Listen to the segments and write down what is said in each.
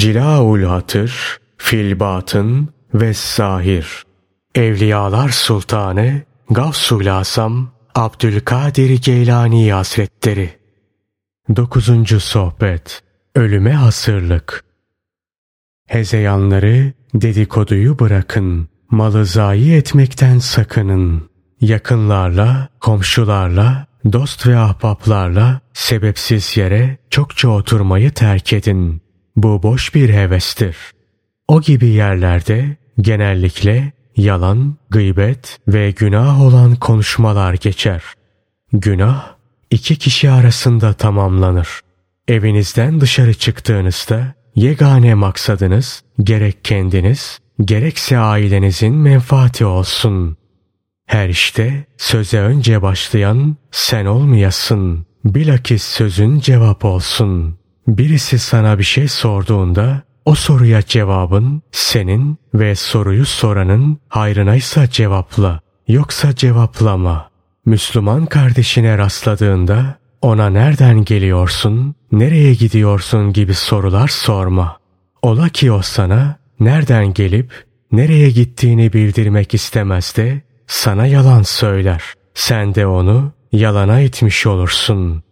Cilaul Hatır, Filbatın ve Zahir. Evliyalar Sultanı Gavsul Asam Abdülkadir Geylani Hazretleri 9. Sohbet Ölüme Hasırlık Hezeyanları, dedikoduyu bırakın, malı zayi etmekten sakının. Yakınlarla, komşularla, dost ve ahbaplarla sebepsiz yere çokça oturmayı terk edin. Bu boş bir hevestir. O gibi yerlerde genellikle yalan, gıybet ve günah olan konuşmalar geçer. Günah iki kişi arasında tamamlanır. Evinizden dışarı çıktığınızda yegane maksadınız gerek kendiniz gerekse ailenizin menfaati olsun. Her işte söze önce başlayan sen olmayasın. Bilakis sözün cevap olsun. Birisi sana bir şey sorduğunda o soruya cevabın senin ve soruyu soranın hayrınaysa cevapla. Yoksa cevaplama. Müslüman kardeşine rastladığında ona nereden geliyorsun, nereye gidiyorsun gibi sorular sorma. Ola ki o sana nereden gelip nereye gittiğini bildirmek istemez de sana yalan söyler. Sen de onu yalana itmiş olursun.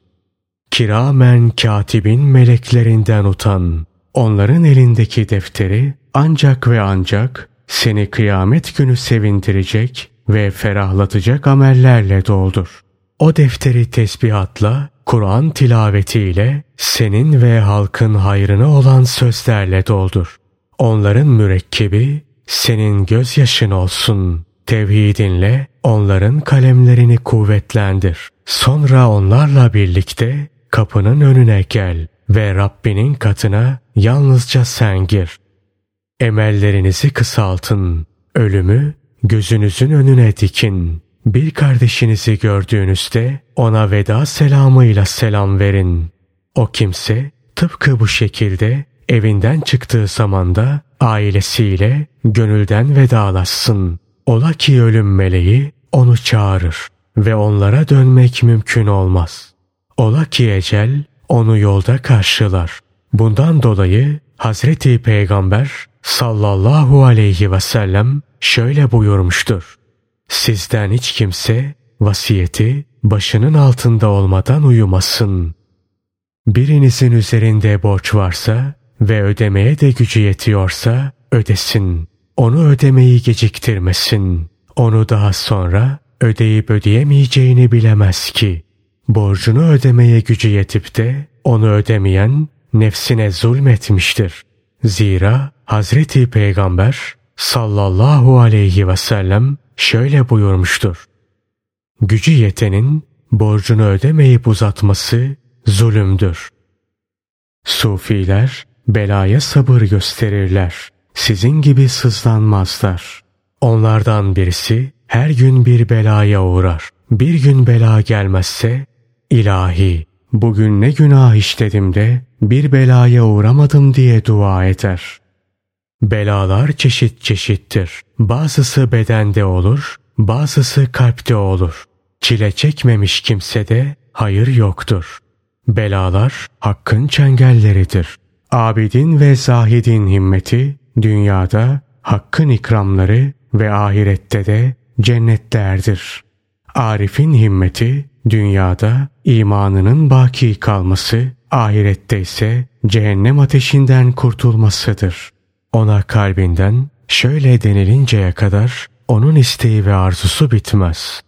Kiramen katibin meleklerinden utan. Onların elindeki defteri ancak ve ancak seni kıyamet günü sevindirecek ve ferahlatacak amellerle doldur. O defteri tesbihatla, Kur'an tilavetiyle, senin ve halkın hayrına olan sözlerle doldur. Onların mürekkebi senin gözyaşın olsun. Tevhidinle onların kalemlerini kuvvetlendir. Sonra onlarla birlikte kapının önüne gel ve Rabbinin katına yalnızca sen gir. Emellerinizi kısaltın. Ölümü gözünüzün önüne dikin. Bir kardeşinizi gördüğünüzde ona veda selamıyla selam verin. O kimse tıpkı bu şekilde evinden çıktığı zamanda ailesiyle gönülden vedalaşsın. Ola ki ölüm meleği onu çağırır ve onlara dönmek mümkün olmaz. Ola ki ecel onu yolda karşılar. Bundan dolayı Hazreti Peygamber sallallahu aleyhi ve sellem şöyle buyurmuştur. Sizden hiç kimse vasiyeti başının altında olmadan uyumasın. Birinizin üzerinde borç varsa ve ödemeye de gücü yetiyorsa ödesin. Onu ödemeyi geciktirmesin. Onu daha sonra ödeyip ödeyemeyeceğini bilemez ki. Borcunu ödemeye gücü yetip de onu ödemeyen nefsine zulmetmiştir. Zira Hazreti Peygamber sallallahu aleyhi ve sellem şöyle buyurmuştur. Gücü yetenin borcunu ödemeyip uzatması zulümdür. Sufiler belaya sabır gösterirler. Sizin gibi sızlanmazlar. Onlardan birisi her gün bir belaya uğrar. Bir gün bela gelmezse ilahi bugün ne günah işledim de bir belaya uğramadım diye dua eder. Belalar çeşit çeşittir. Bazısı bedende olur, bazısı kalpte olur. Çile çekmemiş kimsede hayır yoktur. Belalar hakkın çengelleridir. Abidin ve zahidin himmeti dünyada hakkın ikramları ve ahirette de cennetlerdir. Arif'in himmeti dünyada imanının baki kalması, ahirette ise cehennem ateşinden kurtulmasıdır. Ona kalbinden şöyle denilinceye kadar onun isteği ve arzusu bitmez.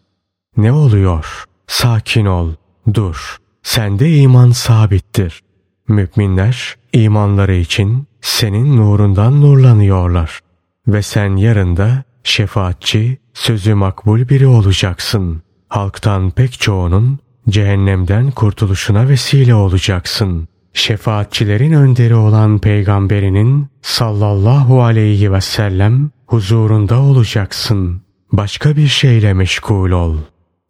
Ne oluyor? Sakin ol, dur. Sende iman sabittir. Müminler imanları için senin nurundan nurlanıyorlar. Ve sen yarın da şefaatçi, sözü makbul biri olacaksın. Halktan pek çoğunun cehennemden kurtuluşuna vesile olacaksın. Şefaatçilerin önderi olan peygamberinin sallallahu aleyhi ve sellem huzurunda olacaksın. Başka bir şeyle meşgul ol.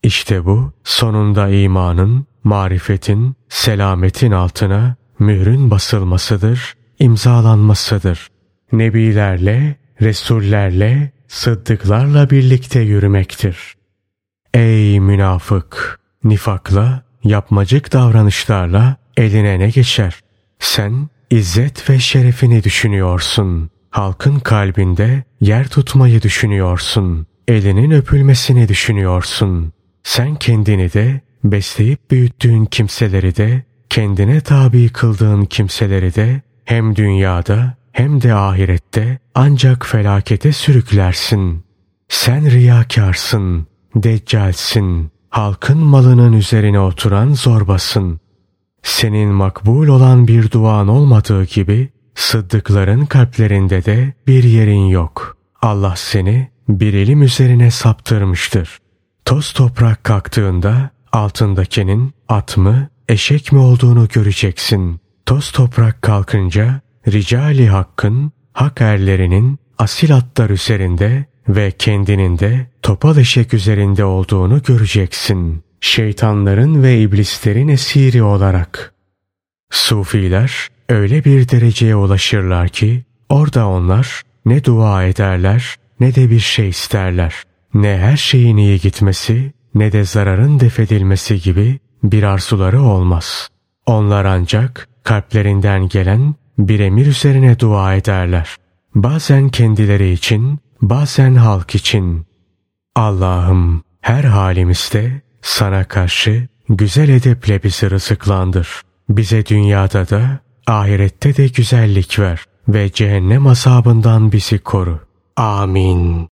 İşte bu sonunda imanın, marifetin, selametin altına mührün basılmasıdır, imzalanmasıdır. Nebilerle, Resullerle, sıddıklarla birlikte yürümektir. Ey münafık! Nifakla, yapmacık davranışlarla eline ne geçer? Sen izzet ve şerefini düşünüyorsun. Halkın kalbinde yer tutmayı düşünüyorsun. Elinin öpülmesini düşünüyorsun. Sen kendini de, besleyip büyüttüğün kimseleri de, kendine tabi kıldığın kimseleri de hem dünyada hem de ahirette ancak felakete sürüklersin. Sen riyakarsın, deccalsin, halkın malının üzerine oturan zorbasın. Senin makbul olan bir duan olmadığı gibi sıddıkların kalplerinde de bir yerin yok. Allah seni bir ilim üzerine saptırmıştır. Toz toprak kalktığında altındakinin at mı, eşek mi olduğunu göreceksin. Toz toprak kalkınca ricali hakkın, hak erlerinin asil atlar üzerinde ve kendinin de topal eşek üzerinde olduğunu göreceksin. Şeytanların ve iblislerin esiri olarak. Sufiler öyle bir dereceye ulaşırlar ki orada onlar ne dua ederler ne de bir şey isterler. Ne her şeyin iyi gitmesi ne de zararın defedilmesi gibi bir arzuları olmaz. Onlar ancak kalplerinden gelen bir emir üzerine dua ederler. Bazen kendileri için, bazen halk için. Allah'ım her halimizde sana karşı güzel edeple bizi rızıklandır. Bize dünyada da ahirette de güzellik ver ve cehennem azabından bizi koru. Amin.